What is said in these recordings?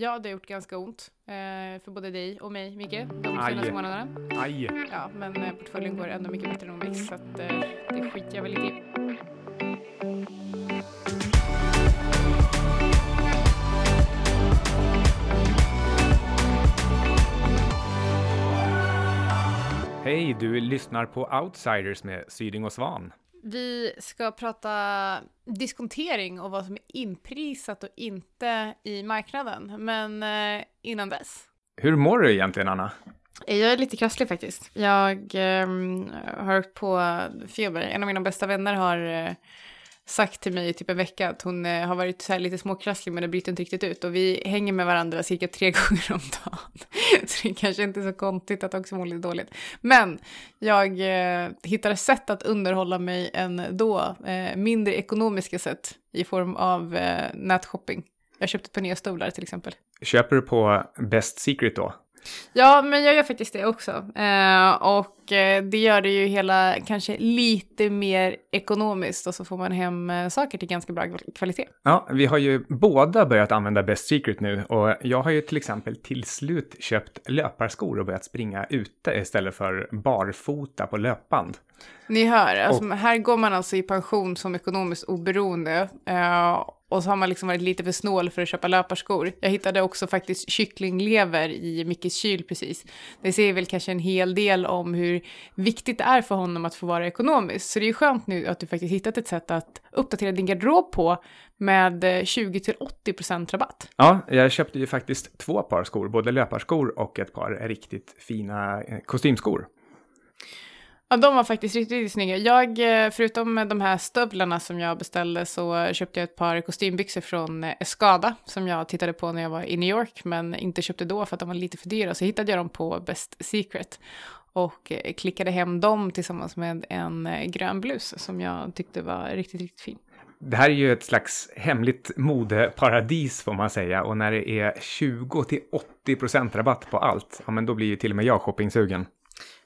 Ja, det har gjort ganska ont eh, för både dig och mig, Micke, de Aj. senaste månaderna. Aj! Ja, men eh, portföljen går ändå mycket bättre än OMX, så att, eh, det skiter jag väl lite i. Hej, du lyssnar på Outsiders med Syding och Svan. Vi ska prata diskontering och vad som är inprisat och inte i marknaden. Men eh, innan dess. Hur mår du egentligen, Anna? Jag är lite krasslig faktiskt. Jag ehm, har åkt på feber. En av mina bästa vänner har eh, sagt till mig i typ en vecka att hon eh, har varit så här lite småkrasslig men det bryter inte riktigt ut. Och vi hänger med varandra cirka tre gånger om dagen. så det kanske inte är så konstigt att också må lite dåligt. Men jag eh, hittade sätt att underhålla mig ändå. Eh, mindre ekonomiska sätt i form av eh, nätshopping. Jag köpte ett par nya stolar till exempel. Köper du på Best Secret då? Ja, men jag gör faktiskt det också. Eh, och eh, det gör det ju hela kanske lite mer ekonomiskt och så får man hem eh, saker till ganska bra kvalitet. Ja, vi har ju båda börjat använda Best Secret nu och jag har ju till exempel till slut köpt löparskor och börjat springa ute istället för barfota på löpband. Ni hör, alltså, här går man alltså i pension som ekonomiskt oberoende. Eh, och så har man liksom varit lite för snål för att köpa löparskor. Jag hittade också faktiskt kycklinglever i Mickes kyl precis. Det säger väl kanske en hel del om hur viktigt det är för honom att få vara ekonomisk. Så det är ju skönt nu att du faktiskt hittat ett sätt att uppdatera din garderob på med 20-80% rabatt. Ja, jag köpte ju faktiskt två par skor, både löparskor och ett par riktigt fina eh, kostymskor. Ja, de var faktiskt riktigt, riktigt snygga. Jag, eh, förutom de här stövlarna som jag beställde så köpte jag ett par kostymbyxor från Escada som jag tittade på när jag var i New York men inte köpte då för att de var lite för dyra. Så hittade jag dem på Best Secret och eh, klickade hem dem tillsammans med en eh, grön blus som jag tyckte var riktigt, riktigt fin. Det här är ju ett slags hemligt modeparadis får man säga och när det är 20 till 80 procent rabatt på allt, ja men då blir ju till och med jag shoppingsugen.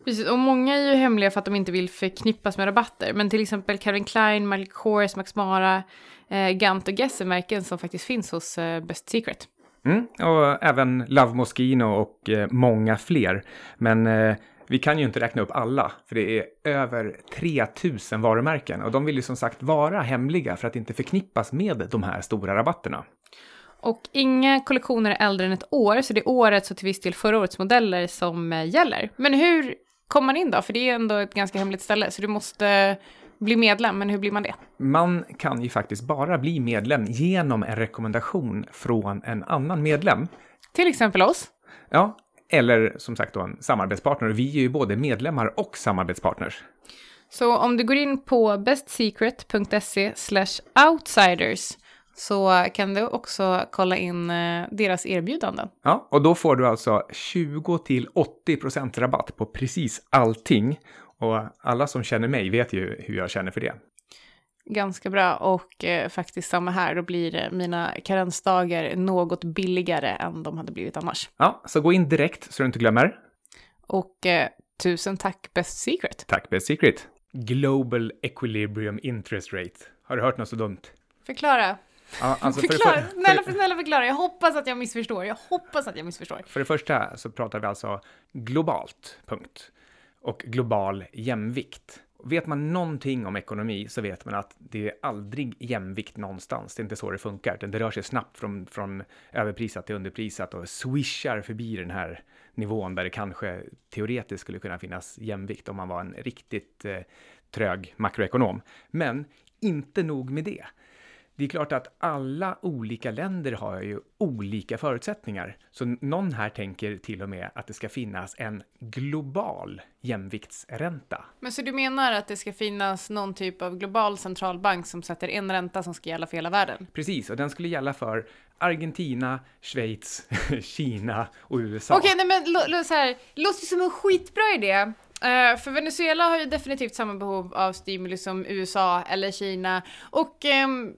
Precis, och många är ju hemliga för att de inte vill förknippas med rabatter. Men till exempel Calvin Klein, Michael Kors, Max Mara, eh, Gant och Guess är märken som faktiskt finns hos eh, Best Secret. Mm, och även Love Moschino och eh, många fler. Men eh, vi kan ju inte räkna upp alla, för det är över 3000 varumärken och de vill ju som sagt vara hemliga för att inte förknippas med de här stora rabatterna. Och inga kollektioner är äldre än ett år, så det är årets och till viss del förra årets modeller som eh, gäller. Men hur kommer man in då? För det är ändå ett ganska hemligt ställe, så du måste bli medlem, men hur blir man det? Man kan ju faktiskt bara bli medlem genom en rekommendation från en annan medlem. Till exempel oss. Ja, eller som sagt då en samarbetspartner. Vi är ju både medlemmar och samarbetspartners. Så om du går in på bestsecret.se outsiders så kan du också kolla in eh, deras erbjudanden. Ja, och då får du alltså 20 till 80 procent rabatt på precis allting. Och alla som känner mig vet ju hur jag känner för det. Ganska bra och eh, faktiskt samma här, då blir eh, mina karensdagar något billigare än de hade blivit annars. Ja, så gå in direkt så du inte glömmer. Och eh, tusen tack Best Secret. Tack Best Secret. Global Equilibrium Interest Rate. Har du hört något så dumt? Förklara. Alltså för, förklara. för, Snälla, för, snälla förklara. Jag hoppas att jag missförstår. Jag hoppas att jag missförstår. för det första så pratar vi alltså globalt, punkt. Och global jämvikt. Vet man någonting om ekonomi så vet man att det är aldrig jämvikt någonstans. Det är inte så det funkar. Det rör sig snabbt från, från överprisat till underprisat och swishar förbi den här nivån där det kanske teoretiskt skulle kunna finnas jämvikt om man var en riktigt eh, trög makroekonom. Men inte nog med det. Det är klart att alla olika länder har ju olika förutsättningar. Så någon här tänker till och med att det ska finnas en global jämviktsränta. Men så du menar att det ska finnas någon typ av global centralbank som sätter en ränta som ska gälla för hela världen? Precis, och den skulle gälla för Argentina, Schweiz, Kina och USA. Okej, nej men lo- lo- så här, det låter ju som en skitbra idé. Eh, för Venezuela har ju definitivt samma behov av stimuli som USA eller Kina. Och, um,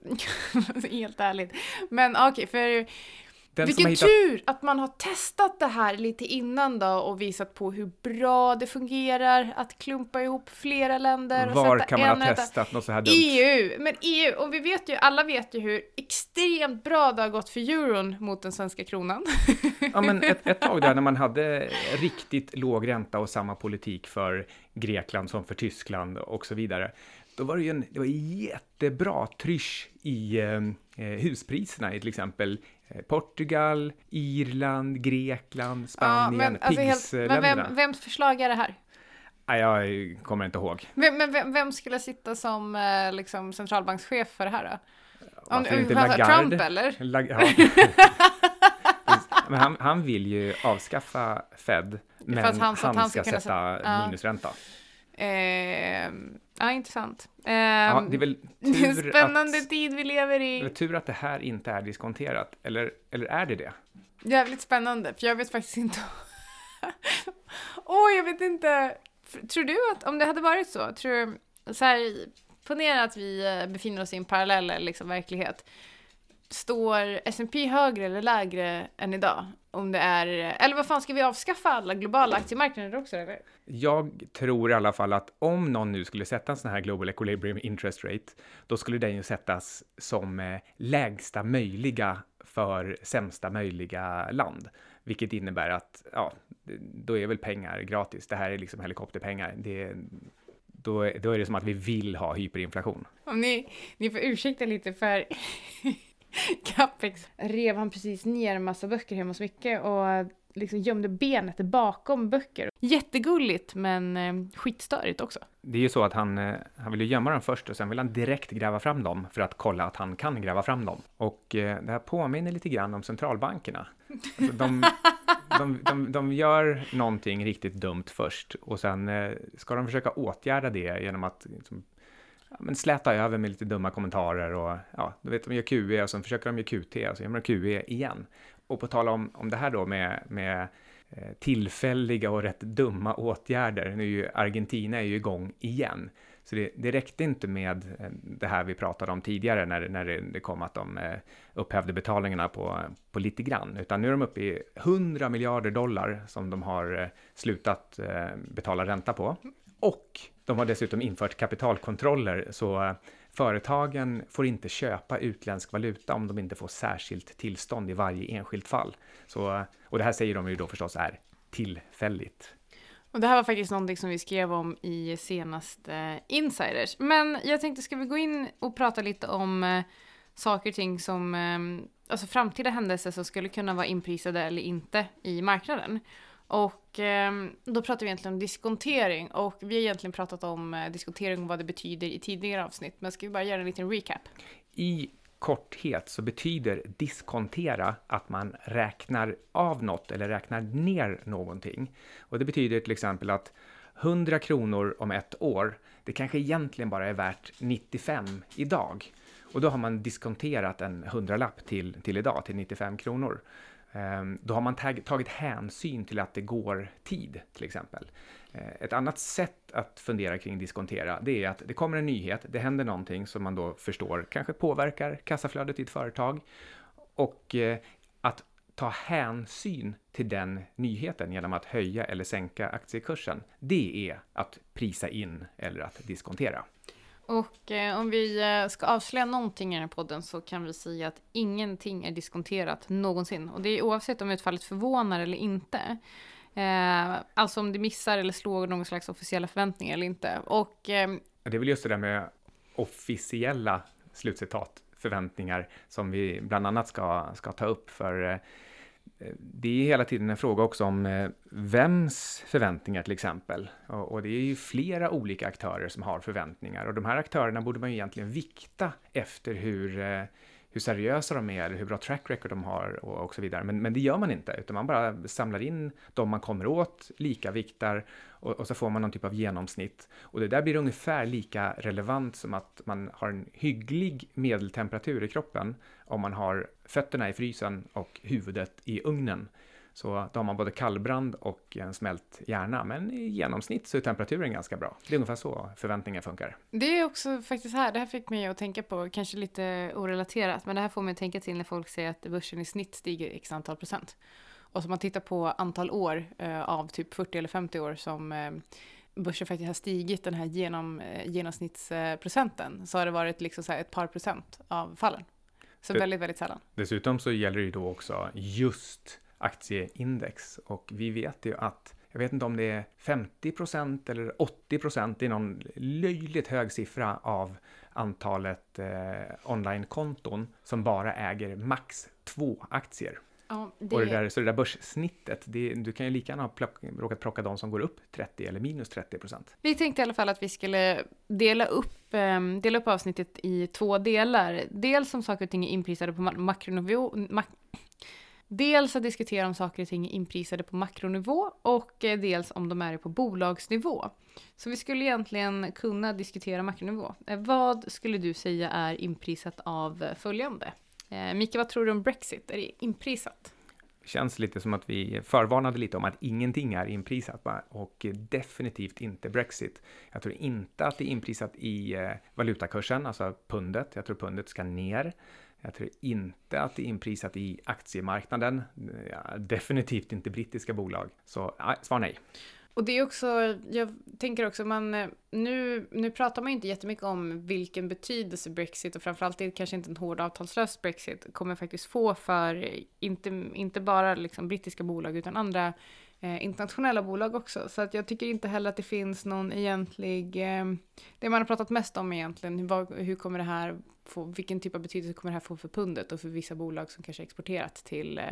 helt ärligt. Men okej, för den Vilken hittat, tur att man har testat det här lite innan då och visat på hur bra det fungerar att klumpa ihop flera länder var kan man ha testat något så här dumt? EU! Men EU, och vi vet ju, alla vet ju hur extremt bra det har gått för euron mot den svenska kronan. Ja, men ett, ett tag där när man hade riktigt låg ränta och samma politik för Grekland som för Tyskland och så vidare. Då var det ju en det var jättebra trysch i eh, huspriserna i till exempel eh, Portugal, Irland, Grekland, Spanien, men, alltså helt, men vem, vems förslag är det här? Nej, jag kommer inte ihåg. Vem, men vem, vem skulle sitta som eh, liksom, centralbankschef för det här då? Om, Varför inte alltså, Lagarde? Trump eller? Lag- ja. Men han, han vill ju avskaffa Fed, men han- han, han ska, ska kunna sätta ja. minusränta. Eh, ja, intressant. Eh, Ja, det är väl det är en tur spännande att, tid vi lever det är väl i. tur att det här inte är diskonterat, eller, eller är det det? Jävligt spännande, för jag vet faktiskt inte. Åh, jag vet inte. Tror du att om det hade varit så, tror så här, ponera att vi eh, befinner oss i en parallell liksom, verklighet. Står S&P högre eller lägre än idag? Om det är, eller vad fan, ska vi avskaffa alla globala aktiemarknader också eller? Jag tror i alla fall att om någon nu skulle sätta en sån här Global Equilibrium Interest Rate, då skulle den ju sättas som eh, lägsta möjliga för sämsta möjliga land. Vilket innebär att, ja, då är väl pengar gratis. Det här är liksom helikopterpengar. Det då, är- då är det som att vi vill ha hyperinflation. Om ni, ni får ursäkta lite för Capex rev han precis ner en massa böcker hemma hos Micke och liksom gömde benet bakom böcker. Jättegulligt men eh, skitstörigt också. Det är ju så att han, eh, han vill ju gömma dem först och sen vill han direkt gräva fram dem för att kolla att han kan gräva fram dem. Och eh, det här påminner lite grann om centralbankerna. Alltså de, de, de, de gör någonting riktigt dumt först och sen ska de försöka åtgärda det genom att liksom, ja, men släta över med lite dumma kommentarer och ja, du vet de gör QE och sen försöker de göra QT och så gör de QE igen. Och på tal om, om det här då med, med eh, tillfälliga och rätt dumma åtgärder. Nu är ju Argentina är ju igång igen. Så det, det räckte inte med eh, det här vi pratade om tidigare när, när det, det kom att de eh, upphävde betalningarna på, på lite grann, utan nu är de uppe i 100 miljarder dollar som de har slutat betala ränta på. Och de har dessutom infört kapitalkontroller, så eh, företagen får inte köpa utländsk valuta om de inte får särskilt tillstånd i varje enskilt fall. Så, eh, och det här säger de ju då förstås är tillfälligt. Och det här var faktiskt någonting som vi skrev om i senaste Insiders. Men jag tänkte, ska vi gå in och prata lite om eh, saker och ting som, alltså framtida händelser som skulle kunna vara inprisade eller inte i marknaden. Och eh, då pratar vi egentligen om diskontering och vi har egentligen pratat om eh, diskontering och vad det betyder i tidigare avsnitt. Men ska vi bara göra en liten recap? I korthet så betyder diskontera att man räknar av något eller räknar ner någonting. Och det betyder till exempel att 100 kronor om ett år, det kanske egentligen bara är värt 95 idag. Och då har man diskonterat en hundralapp till, till idag, till 95 kronor. Ehm, då har man tag, tagit hänsyn till att det går tid, till exempel. Ehm, ett annat sätt att fundera kring diskontera, det är att det kommer en nyhet, det händer någonting som man då förstår kanske påverkar kassaflödet i ett företag. Och eh, att ta hänsyn till den nyheten genom att höja eller sänka aktiekursen, det är att prisa in eller att diskontera. Och eh, om vi eh, ska avslöja någonting i den här podden så kan vi säga att ingenting är diskonterat någonsin. Och det är oavsett om utfallet förvånar eller inte. Eh, alltså om det missar eller slår någon slags officiella förväntningar eller inte. Och eh, Det är väl just det där med officiella slutcitat, förväntningar, som vi bland annat ska, ska ta upp. För eh, Eh, det är hela tiden en fråga också om eh, vems förväntningar till exempel. Och, och det är ju flera olika aktörer som har förväntningar. Och de här aktörerna borde man ju egentligen vikta efter hur, eh, hur seriösa de är, eller hur bra track record de har och, och så vidare. Men, men det gör man inte, utan man bara samlar in de man kommer åt, lika viktar och, och så får man någon typ av genomsnitt. Och det där blir ungefär lika relevant som att man har en hygglig medeltemperatur i kroppen om man har fötterna i frysen och huvudet i ugnen. Så då har man både kallbrand och en smält hjärna, men i genomsnitt så är temperaturen ganska bra. Det är ungefär så förväntningar funkar. Det är också faktiskt här, det här fick mig att tänka på, kanske lite orelaterat, men det här får mig att tänka till när folk säger att börsen i snitt stiger x antal procent. Och så man tittar på antal år eh, av typ 40 eller 50 år som eh, börsen faktiskt har stigit den här genom, eh, genomsnittsprocenten så har det varit liksom så ett par procent av fallen. Så det, väldigt, väldigt sällan. Dessutom så gäller det ju då också just aktieindex och vi vet ju att jag vet inte om det är 50 procent eller 80 procent, det är någon löjligt hög siffra av antalet eh, onlinekonton som bara äger max två aktier. Ja, det... Och det där, så det där börssnittet, det, du kan ju lika gärna ha plock, råkat plocka de som går upp 30 eller minus 30 procent. Vi tänkte i alla fall att vi skulle dela upp, um, dela upp avsnittet i två delar. Dels om saker och ting är inprisade på makronivå, mak Dels att diskutera om saker och ting är inprisade på makronivå och eh, dels om de är på bolagsnivå. Så vi skulle egentligen kunna diskutera makronivå. Eh, vad skulle du säga är inprisat av följande? Eh, Mika, vad tror du om Brexit? Är det inprisat? Det känns lite som att vi förvarnade lite om att ingenting är inprisat och definitivt inte Brexit. Jag tror inte att det är inprisat i eh, valutakursen, alltså pundet. Jag tror pundet ska ner. Jag tror inte att det är inprisat i aktiemarknaden. Ja, definitivt inte brittiska bolag. Så svar nej. Och det är också, jag tänker också, man, eh, nu, nu pratar man ju inte jättemycket om vilken betydelse Brexit och framförallt det kanske inte en hård avtalslös Brexit kommer faktiskt få för eh, inte, inte bara liksom brittiska bolag utan andra Eh, internationella bolag också. Så att jag tycker inte heller att det finns någon egentlig, eh, det man har pratat mest om egentligen, hur, hur kommer det här få, vilken typ av betydelse kommer det här få för pundet och för vissa bolag som kanske exporterat till eh,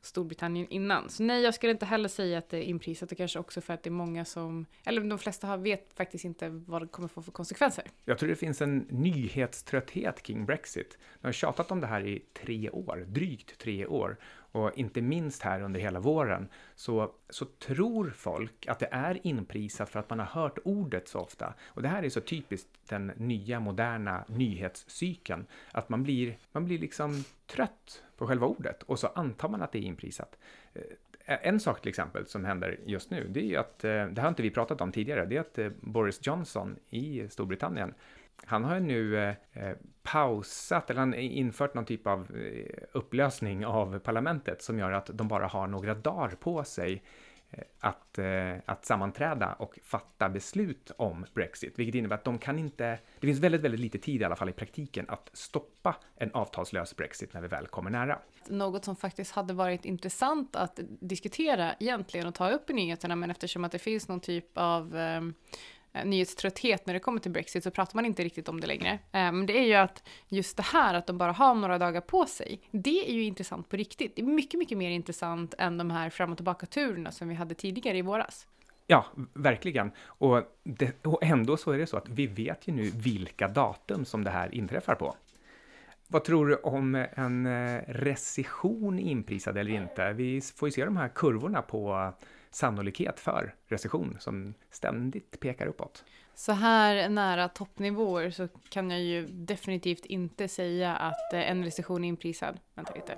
Storbritannien innan. Så nej, jag skulle inte heller säga att det är inprisat och kanske också för att det är många som, eller de flesta har, vet faktiskt inte vad det kommer få för konsekvenser. Jag tror det finns en nyhetströtthet kring Brexit. De har tjatat om det här i tre år, drygt tre år och inte minst här under hela våren, så, så tror folk att det är inprisat för att man har hört ordet så ofta. Och det här är så typiskt den nya moderna nyhetscykeln, att man blir, man blir liksom trött på själva ordet och så antar man att det är inprisat. Eh, en sak till exempel som händer just nu, det är ju att, eh, det har inte vi pratat om tidigare, det är att eh, Boris Johnson i Storbritannien han har ju nu eh, eh pausat, eller han infört någon typ av eh, upplösning av parlamentet som gör att de bara har några dagar på sig eh, att, eh, att sammanträda och fatta beslut om Brexit, vilket innebär att de kan inte, det finns väldigt, väldigt lite tid i alla fall i praktiken att stoppa en avtalslös Brexit när vi väl kommer nära. Något som faktiskt hade varit intressant att diskutera egentligen och ta upp i nyheterna, men eftersom att det finns någon typ av Eh, Eh, nyhetströtthet när det kommer till Brexit så pratar man inte riktigt om det längre. Eh, men det är ju att just det här att de bara har några dagar på sig, det är ju intressant på riktigt. Det är mycket, mycket mer intressant än de här fram och tillbaka-turerna som vi hade tidigare i våras. Ja, verkligen. Och, det, och ändå så är det så att vi vet ju nu vilka datum som det här inträffar på. Vad tror du om en eh, recession inprisad eller inte? Vi får ju se de här kurvorna på sannolikhet för recession som ständigt pekar uppåt. Så här nära toppnivåer så kan jag ju definitivt inte säga att eh, en recession är inprisad. Vänta lite.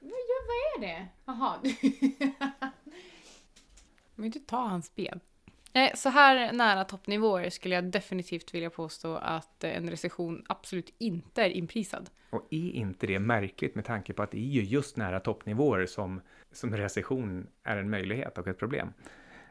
Vad är det? Jaha. Man inte ta hans ben. Nej, så här nära toppnivåer skulle jag definitivt vilja påstå att en recession absolut inte är inprisad. Och är inte det märkligt med tanke på att det är ju just nära toppnivåer som, som recession är en möjlighet och ett problem?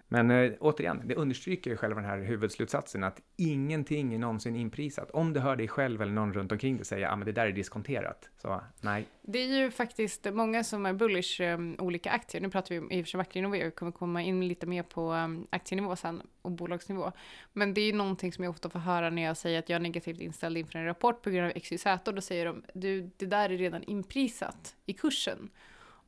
Men eh, återigen, det understryker ju själva den här huvudslutsatsen att ingenting är någonsin inprisat. Om du hör dig själv eller någon runt omkring dig säga att ah, det där är diskonterat, så nej. Det är ju faktiskt många som är bullish um, olika aktier. Nu pratar vi om i och för sig makronivå, vi kommer komma in lite mer på um, aktienivå sen och bolagsnivå. Men det är ju någonting som jag ofta får höra när jag säger att jag är negativt inställd inför en rapport på grund av XYZ och då säger de du, det där är redan inprisat i kursen.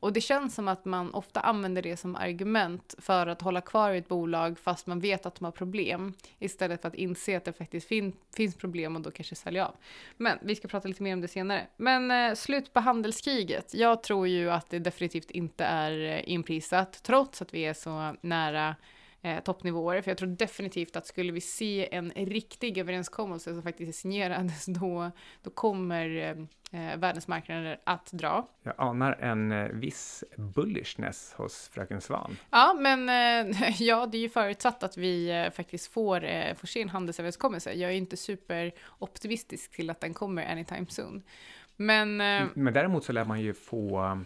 Och det känns som att man ofta använder det som argument för att hålla kvar i ett bolag fast man vet att de har problem. Istället för att inse att det faktiskt fin finns problem och då kanske sälja av. Men vi ska prata lite mer om det senare. Men eh, slut på handelskriget. Jag tror ju att det definitivt inte är eh, inprisat trots att vi är så nära eh, toppnivåer. För jag tror definitivt att skulle vi se en riktig överenskommelse som faktiskt är signerad, då, då kommer eh, världens marknader att dra. Jag anar en eh, viss bullishness hos fröken Svan. Ja, men eh, ja, det är ju förutsatt att vi eh, faktiskt får, eh, får se en handelsöverenskommelse. Jag är inte superoptimistisk till att den kommer anytime soon. Men, eh, Men däremot så lär man ju få eh,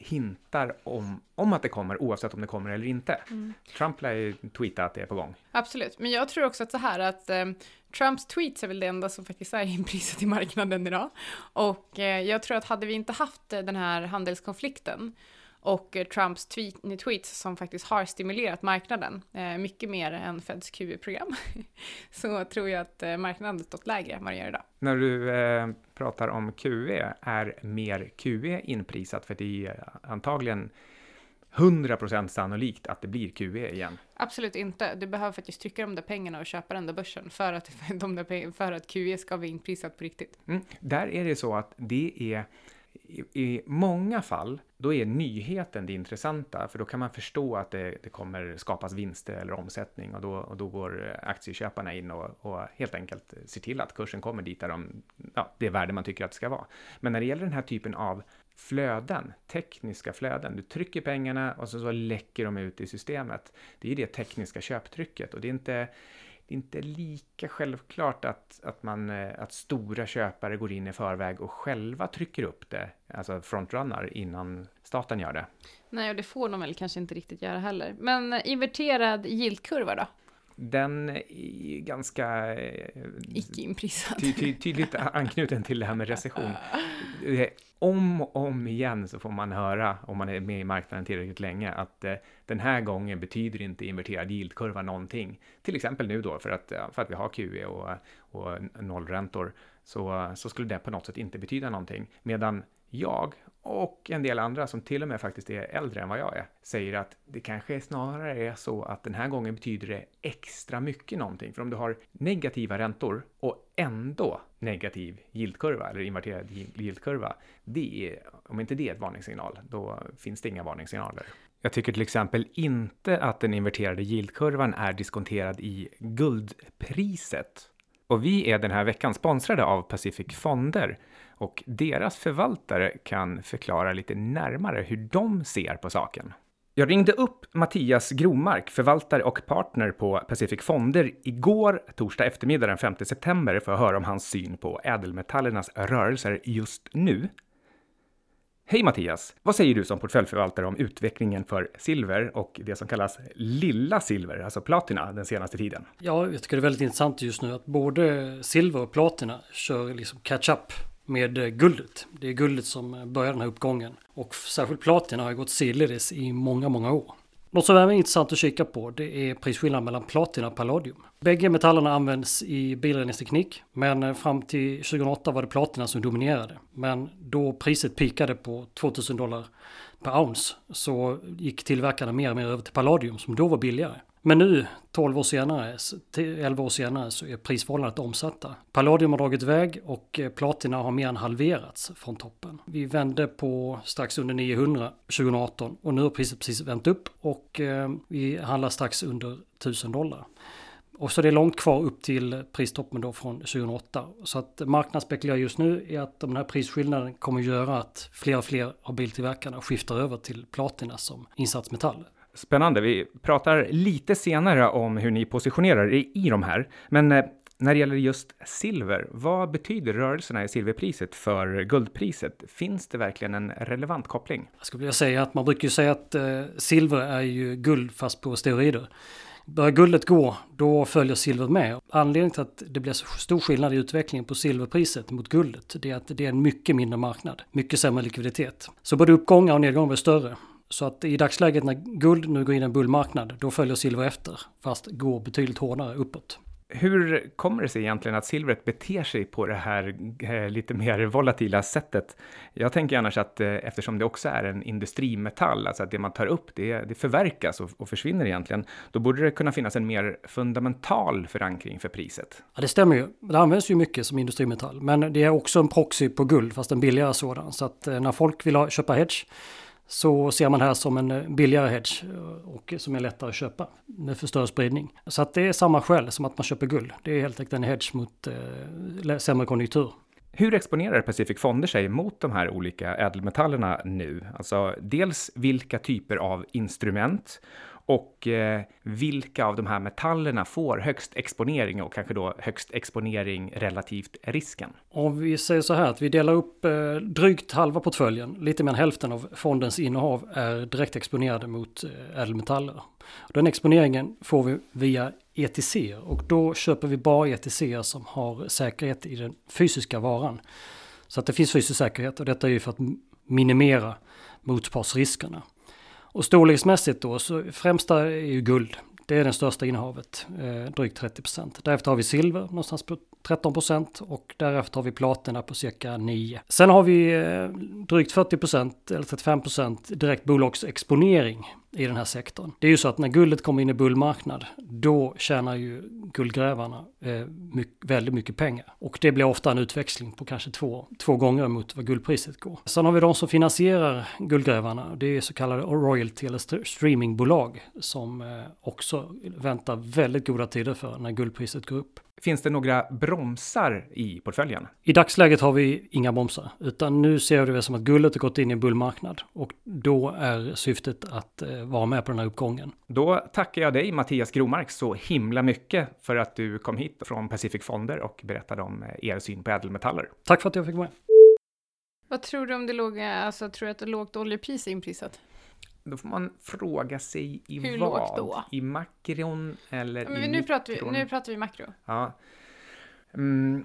hintar om, om att det kommer, oavsett om det kommer eller inte. Mm. Trump lär ju tweeta att det är på gång. Absolut, men jag tror också att så här att eh, Trumps tweets är väl det enda som faktiskt är inprisat i marknaden idag. Och eh, jag tror att hade vi inte haft eh, den här handelskonflikten och eh, Trumps tweet, tweets som faktiskt har stimulerat marknaden eh, mycket mer än Feds QE-program så tror jag att eh, marknaden stått lägre än vad den gör idag. När du eh, pratar om QE, är mer QE inprisat? För det är antagligen 100% sannolikt att det blir QE igen. Absolut inte. Du behöver faktiskt trycka de där pengarna och köpa den där börsen för att, de där för att QE ska vara inprisat på riktigt. Mm. Där är det så att det är i, i många fall, då är nyheten det intressanta, för då kan man förstå att det, det kommer skapas vinster eller omsättning och då, och då går eh, aktieköparna in och, och helt enkelt ser till att kursen kommer dit där de, ja, det värde man tycker att det ska vara. Men när det gäller den här typen av flöden, tekniska flöden, du trycker pengarna och så, så läcker de ut i systemet. Det är det tekniska köptrycket och det är inte det är inte lika självklart att, att, man, eh, att stora köpare går in i förväg och själva trycker upp det, alltså frontrunnar, innan staten gör det. Nej, och det får de väl kanske inte riktigt göra heller. Men eh, inverterad yieldkurva då? Den är ganska eh, Icke inprisad. ty, ty, tydligt anknuten till det här med recession. Eh, Om och om igen så får man höra, om man är med i marknaden tillräckligt länge, att eh, den här gången betyder inte inverterad yieldkurva någonting. Till exempel nu då, för att, för att vi har QE och, och nollräntor, så, så skulle det på något sätt inte betyda någonting. Medan jag och en del andra som till och med faktiskt är äldre än vad jag är, säger att det kanske snarare är så att den här gången betyder det extra mycket någonting. För om du har negativa räntor och ändå negativ yieldkurva eller inverterad yieldkurva, det är, om inte det är ett varningssignal, då finns det inga varningssignaler. Jag tycker till exempel inte att den inverterade yieldkurvan är diskonterad i guldpriset. Och vi är den här veckan sponsrade av Pacific Fonder och deras förvaltare kan förklara lite närmare hur de ser på saken. Jag ringde upp Mattias Gromark, förvaltare och partner på Pacific Fonder, igår, torsdag eftermiddag den 5 september, för att höra om hans syn på ädelmetallernas rörelser just nu. Hej Mattias! Vad säger du som portföljförvaltare om utvecklingen för silver och det som kallas lilla silver, alltså platina, den senaste tiden? Ja, jag tycker det är väldigt intressant just nu att både silver och platina kör liksom catch-up med eh, guldet. Det är guldet som eh, börjar den här uppgången. Och särskilt platina har ju gått sidledes i många, många år. Något som är intressant att kika på det är prisskillnaden mellan platina och palladium. Bägge metallerna används i bilreningsteknik men eh, fram till 2008 var det platina som dominerade. Men då priset pikade på 2000 dollar per ounce så gick tillverkarna mer och mer över till palladium som då var billigare. Men nu, 12 år senare, 11 år senare, så är prisförhållandet omsatta. Palladium har dragit iväg och eh, platina har mer än halverats från toppen. Vi vände på strax under 900 2018 och nu har priset precis vänt upp och eh, vi handlar strax under 1000 dollar. Och så det är långt kvar upp till pristoppen då från 2008. Så att marknaden spekulerar just nu är att den här prisskillnaden kommer göra att fler och fler av biltillverkarna skiftar över till platina som insatsmetall. Spännande. Vi pratar lite senare om hur ni positionerar er i de här. Men eh, när det gäller just silver, vad betyder rörelserna i silverpriset för guldpriset? Finns det verkligen en relevant koppling? Jag skulle vilja säga att man brukar ju säga att eh, silver är ju guld fast på steroider. Börjar guldet gå, då följer silvret med. Anledningen till att det blir så stor skillnad i utvecklingen på silverpriset mot guldet, det är att det är en mycket mindre marknad, mycket sämre likviditet. Så både uppgångar och nedgångar blir större. Så att i dagsläget när guld nu går in i en bullmarknad, då följer silver efter, fast går betydligt hårdare uppåt. Hur kommer det sig egentligen att silvret beter sig på det här eh, lite mer volatila sättet? Jag tänker annars att eh, eftersom det också är en industrimetall, alltså att det man tar upp, det, det förverkas och, och försvinner egentligen, då borde det kunna finnas en mer fundamental förankring för priset. Ja, det stämmer ju. Det används ju mycket som industrimetall, men det är också en proxy på guld, fast en billigare sådan. Så att eh, när folk vill ha, köpa hedge så ser man här som en eh, billigare hedge eh, och som är lättare att köpa med för större spridning. Så att det är samma skäl som att man köper guld. Det är helt enkelt en hedge mot eh, sämre konjunktur. Hur exponerar Pacific Fonder sig mot de här olika ädelmetallerna nu? Alltså dels vilka typer av instrument och eh, vilka av de här metallerna får högst exponering och kanske då högst exponering relativt risken? Om vi säger så här att vi delar upp eh, drygt halva portföljen, lite mer än hälften av fondens innehav är direkt exponerade mot eh, ädelmetaller. Den exponeringen får vi via ETC och då köper vi bara ETC som har säkerhet i den fysiska varan. Så att det finns fysisk säkerhet och detta är ju för att minimera motpartsriskerna. Och storleksmässigt då, så främsta är ju guld. Det är den största innehavet, eh, drygt 30 procent. Därefter har vi silver någonstans på 13 procent och därefter har vi platina på cirka 9. Sen har vi eh, drygt 40 procent eller 35 procent direkt bolagsexponering i den här sektorn. Det är ju så att när guldet kommer in i bullmarknad, då tjänar ju guldgrävarna eh, mycket, väldigt mycket pengar. Och det blir ofta en utväxling på kanske två, två gånger mot vad guldpriset går. Sen har vi de som finansierar guldgrävarna. Det är så kallade royalty eller streamingbolag som eh, också väntar väldigt goda tider för när guldpriset går upp. Finns det några bromsar i portföljen? I dagsläget har vi inga bromsar, utan nu ser vi det som att guldet har gått in i en bullmarknad och då är syftet att eh, vara med på den här uppgången. Då tackar jag dig Mattias Gromark så himla mycket för att du kom hit från Pacific Fonder och berättade om eh, er syn på ädelmetaller. Tack för att jag fick vara med. Vad tror du om det låga, alltså tror du att det lågt oljepris är inprisat? Då får man fråga sig i Hur vad? lågt då? I makron eller Men i nu, pratar vi, mikron? nu pratar vi makro. Ja. Mm,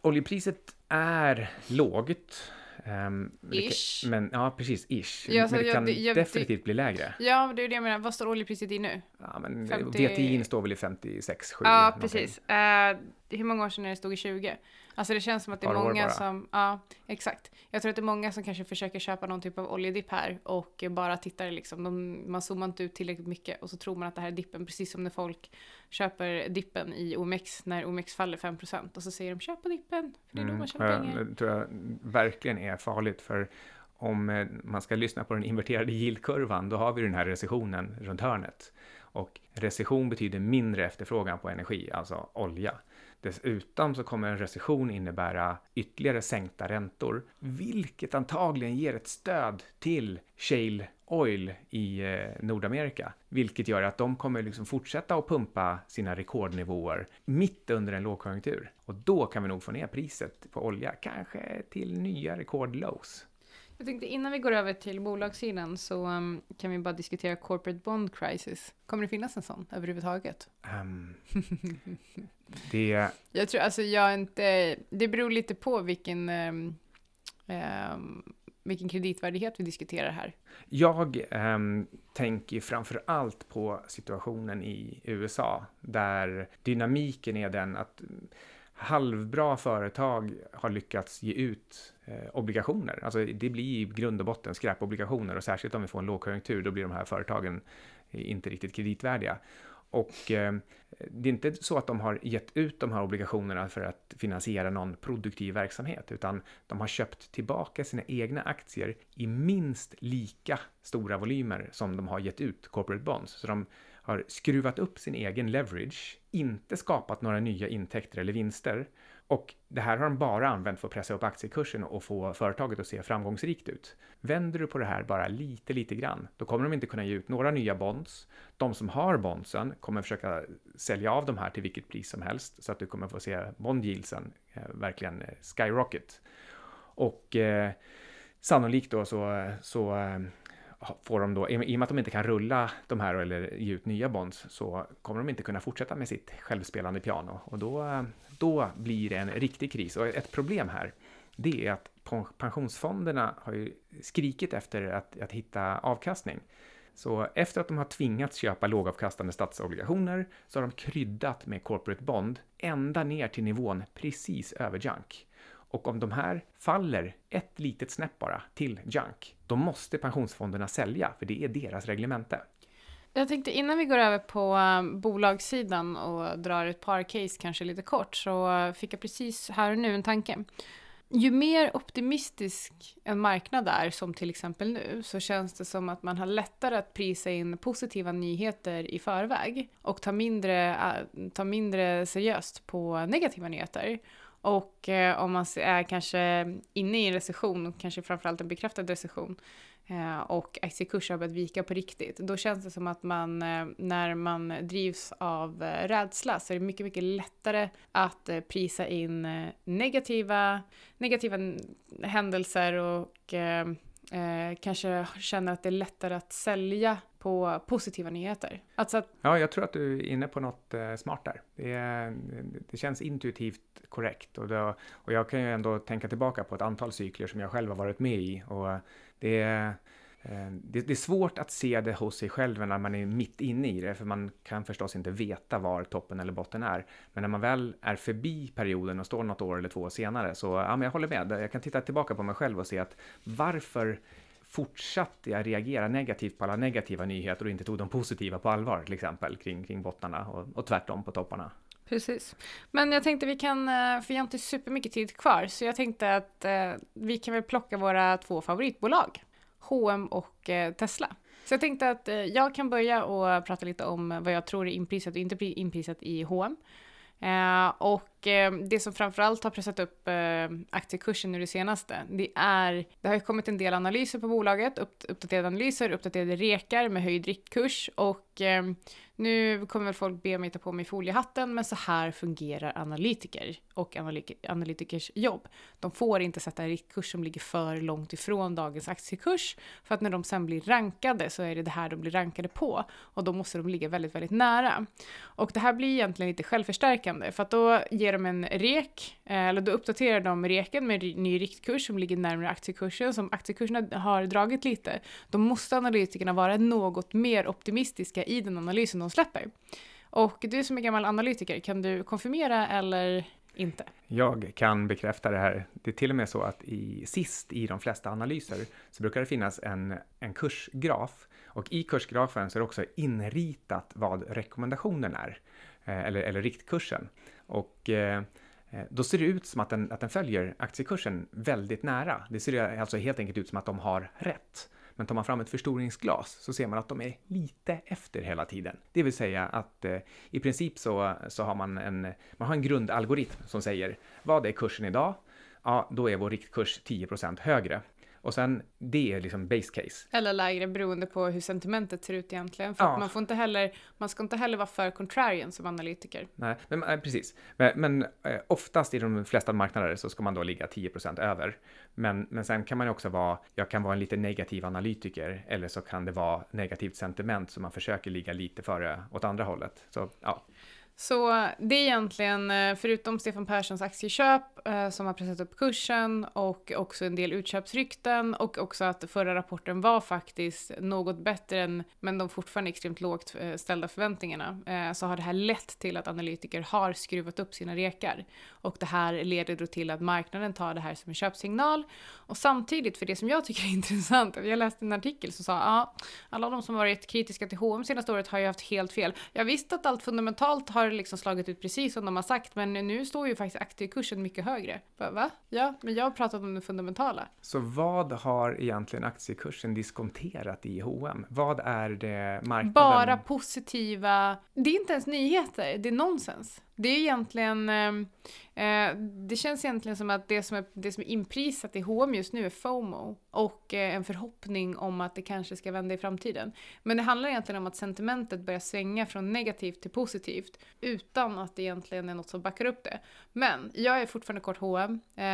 oljepriset är lågt. men det kan- Ish. Men, ja, precis. Ish. Ja, men det kan det- jag- definitivt bli lägre. Ja, det är det jag menar. Vad står oljepriset i nu? Ja, men 50 VTI står väl i 56, 7. Ja, precis. Eh, hur många år sedan är det stod i 20? Alltså det känns som att det är många bara. som, ja, exakt. Jag tror att det är många som kanske försöker köpa någon typ av oljedipp här och bara tittar liksom, de, man zoomar inte ut tillräckligt mycket och så tror man att det här är dippen, precis som när folk köper dippen i OMX när OMX faller 5% och så säger de köp på dippen, för det är då man tjänar pengar. Det tror jag verkligen är farligt, för om eh, man ska lyssna på den inverterade yieldkurvan, då har vi den här recessionen runt hörnet. Och recession betyder mindre efterfrågan på energi, alltså olja. Dessutom så kommer en recession innebära ytterligare sänkta räntor, vilket antagligen ger ett stöd till shale oil i eh, Nordamerika, vilket gör att de kommer liksom fortsätta att pumpa sina rekordnivåer mitt under en lågkonjunktur. Och då kan vi nog få ner priset på olja, kanske till nya rekordlows. Jag tänkte innan vi går över till bolagssidan så um, kan vi bara diskutera corporate bond crisis. Kommer det finnas en sån överhuvudtaget? Ehm, det, Jag tror, alltså jag inte, det beror lite på vilken, ehm, vilken kreditvärdighet vi diskuterar här. Jag ehm, tänker framför allt på situationen i USA, där dynamiken är den att halvbra företag har lyckats ge ut Eh, obligationer. Alltså det blir i grund och botten skräpobligationer och särskilt om vi får en lågkonjunktur, då blir de här företagen inte riktigt kreditvärdiga. Och eh, det är inte så att de har gett ut de här obligationerna för att finansiera någon produktiv verksamhet, utan de har köpt tillbaka sina egna aktier i minst lika stora volymer som de har gett ut corporate bonds. Så de har skruvat upp sin egen leverage, inte skapat några nya intäkter eller vinster. Och det här har de bara använt för att pressa upp aktiekursen och få företaget att se framgångsrikt ut. Vänder du på det här bara lite, lite grann, då kommer de inte kunna ge ut några nya bonds. De som har bondsen kommer försöka sälja av de här till vilket pris som helst, så att du kommer få se bondyieldsen eh, verkligen eh, skyrocket. Och eh, sannolikt då så, så eh, får de då, i och med att de inte kan rulla de här eller ge ut nya bonds, så kommer de inte kunna fortsätta med sitt självspelande piano. Och då, eh, då blir det en riktig kris. Och ett problem här, det är att pensionsfonderna har ju skrikit efter att, att hitta avkastning. Så efter att de har tvingats köpa lågavkastande statsobligationer så har de kryddat med corporate bond ända ner till nivån precis över junk. Och om de här faller ett litet snäpp bara till junk, då måste pensionsfonderna sälja, för det är deras reglemente. Jag tänkte innan vi går över på um, bolagssidan och drar ett par case kanske lite kort så fick jag precis här och nu en tanke. ju mer optimistisk en marknad är, som till exempel nu, så känns det som att man har lättare att prisa in positiva nyheter i förväg och ta mindre, ta mindre seriöst på negativa nyheter. Och eh, om man är kanske inne i en recession, kanske framförallt en bekräftad recession, Eh, och aktiekurser har börjat vika på riktigt, då känns det som att man, eh, när man drivs av eh, rädsla, så är det mycket, mycket lättare att prisa in negativa, negativa händelser och eh, kanske känner att det är lättare att sälja på positiva nyheter. Alltså att, Ja, jag tror att du är inne på något eh, smart där. Det, är, det känns intuitivt korrekt och, då, och jag kan ju ändå tänka tillbaka på ett antal cykler som jag själv har varit med i och det är eh, det, det är svårt att se det hos sig själv när man är mitt inne i det, för man kan förstås inte veta var toppen eller botten är. Men när man väl är förbi perioden och står något år eller två senare, så ja, men jag håller med. Jag kan titta tillbaka på mig själv och se att varför fortsatte jag reagera negativt på alla negativa nyheter och inte tog de positiva på allvar, till exempel kring, kring bottnarna och, och tvärtom på topparna. Precis. Men jag tänkte vi kan, eh, för jag har inte supermycket tid kvar, så jag tänkte att eh, vi kan väl plocka våra två favoritbolag, H&M och eh, Tesla. Så jag tänkte att eh, jag kan börja och prata lite om vad jag tror är inprisat och inte inprisat i H&M. Eh, och eh, det som framförallt har pressat upp eh, aktiekursen nu det senaste, det är, det har ju kommit en del analyser på bolaget, upp, uppdaterade analyser, uppdaterade rekar med höjd riktkurs och eh, nu kommer väl folk be mig ta på mig foliehatten, men så här fungerar analytiker och analytikers jobb. De får inte sätta en riktkurs som ligger för långt ifrån dagens aktiekurs, för att när de sen blir rankade så är det det här de blir rankade på och då måste de ligga väldigt, väldigt nära. Och det här blir egentligen lite självförstärkande, för att då ger de en rek, eh, eller då uppdaterar de reken med ny riktkurs som ligger närmare aktiekursen, som aktiekurserna har dragit lite. Då måste analytikerna vara något mer optimistiska i den analysen de släpper. Och du som är gammal analytiker, kan du konfirmera eller inte? Jag kan bekräfta det här. Det är till och med så att i, sist i de flesta analyser så brukar det finnas en, en kursgraf och i kursgrafen så är det också inritat vad rekommendationen är, eh, eller, eller riktkursen. Och eh, eh, då ser det ut som att den, att den följer aktiekursen väldigt nära. Det ser alltså helt enkelt ut som att de har rätt. Men tar man fram ett förstoringsglas så ser man att de är lite efter hela tiden. Det vill säga att eh, i princip så, så har man en, man har en grundalgoritm som säger vad är kursen idag? Ja, då är vår riktkurs 10% högre. Och sen, det är liksom base case. Eller lägre beroende på hur sentimentet ser ut egentligen. För Ja. man får inte heller, man ska inte heller vara för contrarian som analytiker. Nej, men, eh, precis. Men, men eh, oftast i de flesta marknader så ska man då ligga 10% över. Men, men sen kan man ju också vara, jag kan vara en lite negativ analytiker eller så kan det vara negativt sentiment så man försöker ligga lite före åt andra hållet. Så ja, så det är egentligen, eh, förutom Stefan Perssons aktieköp eh, som har pressat upp kursen och också en del utköpsrykten och också att förra rapporten var faktiskt något bättre än, men de fortfarande extremt lågt eh, ställda förväntningarna, så har det här lett till att analytiker har skruvat upp sina rekar. Och det här leder då till att marknaden tar det här som en köpsignal. Och samtidigt, för det som jag tycker är intressant, jag läste en artikel som sa ja, alla de som varit kritiska till H&M senaste året har ju haft helt fel. Jag visste att allt fundamentalt har liksom slagit ut precis som de har sagt, men nu står ju faktiskt aktiekursen mycket högre. Va? Ja, men jag har pratat om det fundamentala. Så vad har egentligen aktiekursen diskonterat i H&M? Vad är det marknaden... Bara positiva, det är inte ens nyheter, det är nonsens. Det är egentligen, ehm, eh, det känns egentligen som att det som är, det som är inprisat i H&M just nu är FOMO och eh, en förhoppning om att det kanske ska vända i framtiden. Men det handlar egentligen om att sentimentet börjar svänga från negativt till positivt utan att det egentligen är något som backar upp det. Men jag är fortfarande kort H&M. Eh,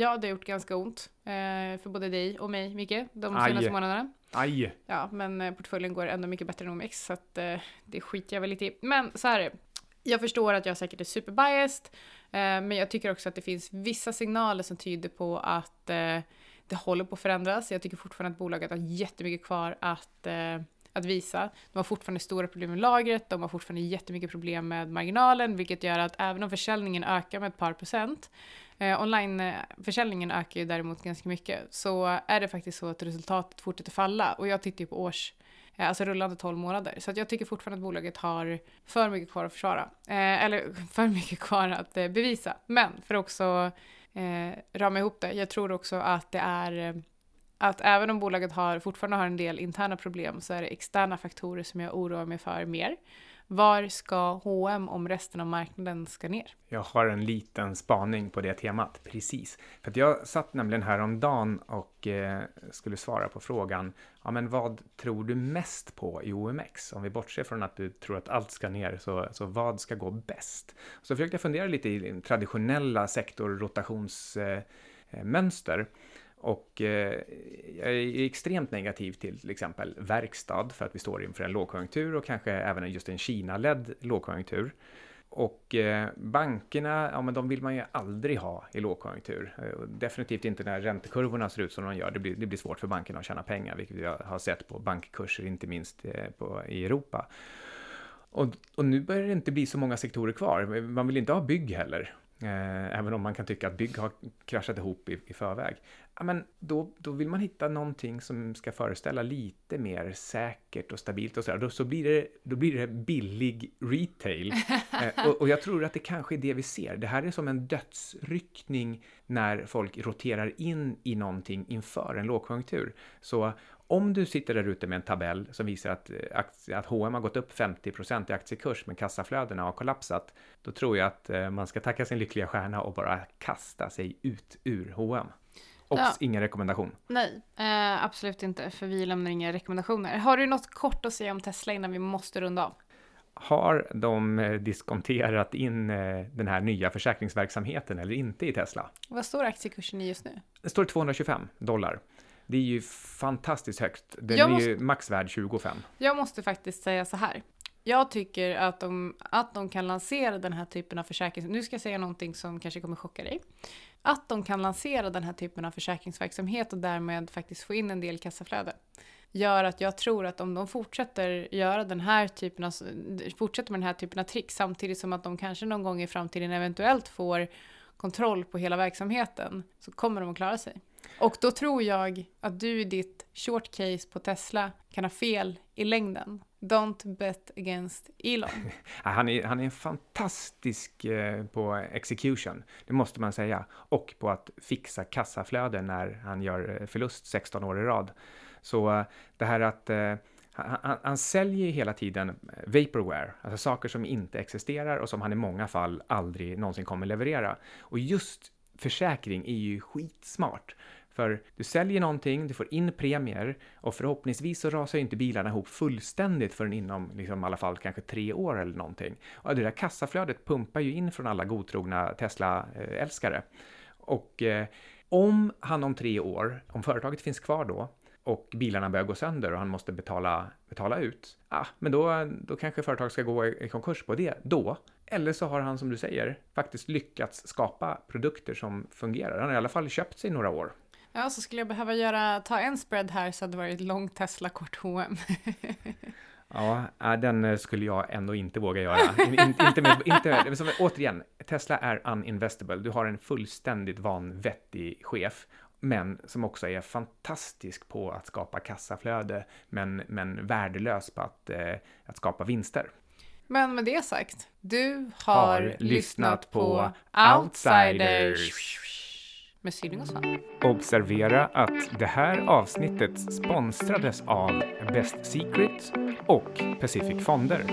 ja, det har gjort ganska ont eh, för både dig och mig, Micke, de Aj. senaste månaderna. Aj! Ja, men eh, portföljen går ändå mycket bättre än OMX så att eh, det skiter jag väl lite i. Men så här är det. Jag förstår att jag säkert är superbiased, eh, men jag tycker också att det finns vissa signaler som tyder på att eh, det håller på att förändras. Jag tycker fortfarande att bolaget har jättemycket kvar att, eh, att visa. De har fortfarande stora problem med lagret, de har fortfarande jättemycket problem med marginalen, vilket gör att även om försäljningen ökar med ett par procent, eh, onlineförsäljningen eh, ökar ju däremot ganska mycket, så är det faktiskt så att resultatet fortsätter falla. Och jag tittar ju på års Eh, Eh, alltså rullande 12 månader. Så att jag tycker fortfarande att bolaget har för mycket kvar att försvara. Eh, eller för mycket kvar att eh, bevisa. Men för att också eh, rama ihop det. Jag tror också att det är eh, att även om bolaget har, fortfarande har en del interna problem så är det externa faktorer som jag oroar mig för mer. Var ska H&M om resten av marknaden ska ner? Jag har en liten spaning på det temat, precis. För att jag satt nämligen häromdagen och eh, skulle svara på frågan, ja men vad tror du mest på i OMX? Om vi bortser från att du tror att allt ska ner, så, så vad ska gå bäst? Så försökte jag fundera lite i traditionella sektorrotationsmönster. Eh, eh och eh, jag är extremt negativ till till exempel verkstad för att vi står inför en lågkonjunktur och kanske även just en Kina-ledd lågkonjunktur. Och eh, bankerna, ja men de vill man ju aldrig ha i lågkonjunktur. Eh, definitivt inte när räntekurvorna ser ut som de gör. Det blir, det blir svårt för bankerna att tjäna pengar, vilket vi har sett på bankkurser, inte minst eh, på, i Europa. Och, och, nu börjar det inte bli så många sektorer kvar. Man vill inte ha bygg heller. Eh, även om man kan tycka att bygg har kraschat ihop i, i förväg ja, men då, då vill man hitta någonting som ska föreställa lite mer säkert och stabilt och sådär. Då, så blir det, då blir det billig retail. eh, och, och, jag tror att det kanske är det vi ser. Det här är som en dödsryckning när folk roterar in i någonting inför en lågkonjunktur. Så om du sitter där ute med en tabell som visar att, eh, att H&M har gått upp 50% i aktiekurs men kassaflödena har kollapsat, då tror jag att eh, man ska tacka sin lyckliga stjärna och bara kasta sig ut ur H&M. Och ja. ingen rekommendation. Nej, eh, absolut inte, för vi lämnar inga rekommendationer. Har du något kort att säga om Tesla innan vi måste runda av? Har de eh, diskonterat in den här nya försäkringsverksamheten eller inte i Tesla? Vad står aktiekursen i just nu? Det står 225 dollar. Det är ju fantastiskt högt. Den jag är måste... ju maxvärd 25. Jag måste faktiskt säga så här. Jag tycker att de, att de kan lansera den här typen av försäkrings... Nu ska jag säga någonting som kanske kommer chocka dig. Att de kan lansera den här typen av försäkringsverksamhet och därmed faktiskt få in en del kassaflöde gör att jag tror att om de fortsätter göra den här typen av, fortsätter med den här typen av trick samtidigt som att de kanske någon gång i framtiden eventuellt får kontroll på hela verksamheten så kommer de att klara sig. Och då tror jag att du i ditt short case på Tesla kan ha fel i längden. Don't bet against Elon. han, är, han är fantastisk eh, på execution, det måste man säga. Och på att fixa kassaflöden när han gör eh, förlust 16 år i rad. Så eh, det här att han, han, säljer hela tiden vaporware, alltså saker som inte existerar och som han i många fall aldrig någonsin kommer leverera. Och just försäkring är ju skitsmart. För du säljer någonting, du får in premier och förhoppningsvis så rasar ju inte bilarna ihop fullständigt förrän inom liksom, i alla fall kanske tre år eller någonting. Och det där kassaflödet pumpar ju in från alla godtrogna Tesla-älskare. Och eh, om han om tre år, om företaget finns kvar då, och bilarna börjar gå sönder och han måste betala, betala ut, ah, men då, då kanske företaget ska gå i konkurs på det då. Eller så har han, som du säger, faktiskt lyckats skapa produkter som fungerar. Han har i alla fall köpt sig några år. Ja, så skulle jag behöva göra, ta en spread här så hade det varit långt Tesla, kort H&M. ja, den eh, skulle jag ändå inte våga göra. In, inte med, inte med, som, återigen, Tesla är uninvestable. Du har en fullständigt vanvettig chef, men som också är fantastisk på att skapa kassaflöde, men, men värdelös på att, eh, att skapa vinster. Men med det sagt, du har, har lyssnat på Outsiders med Sydning och Observera att det här avsnittet sponsrades av Best Secret och Pacific Fonder.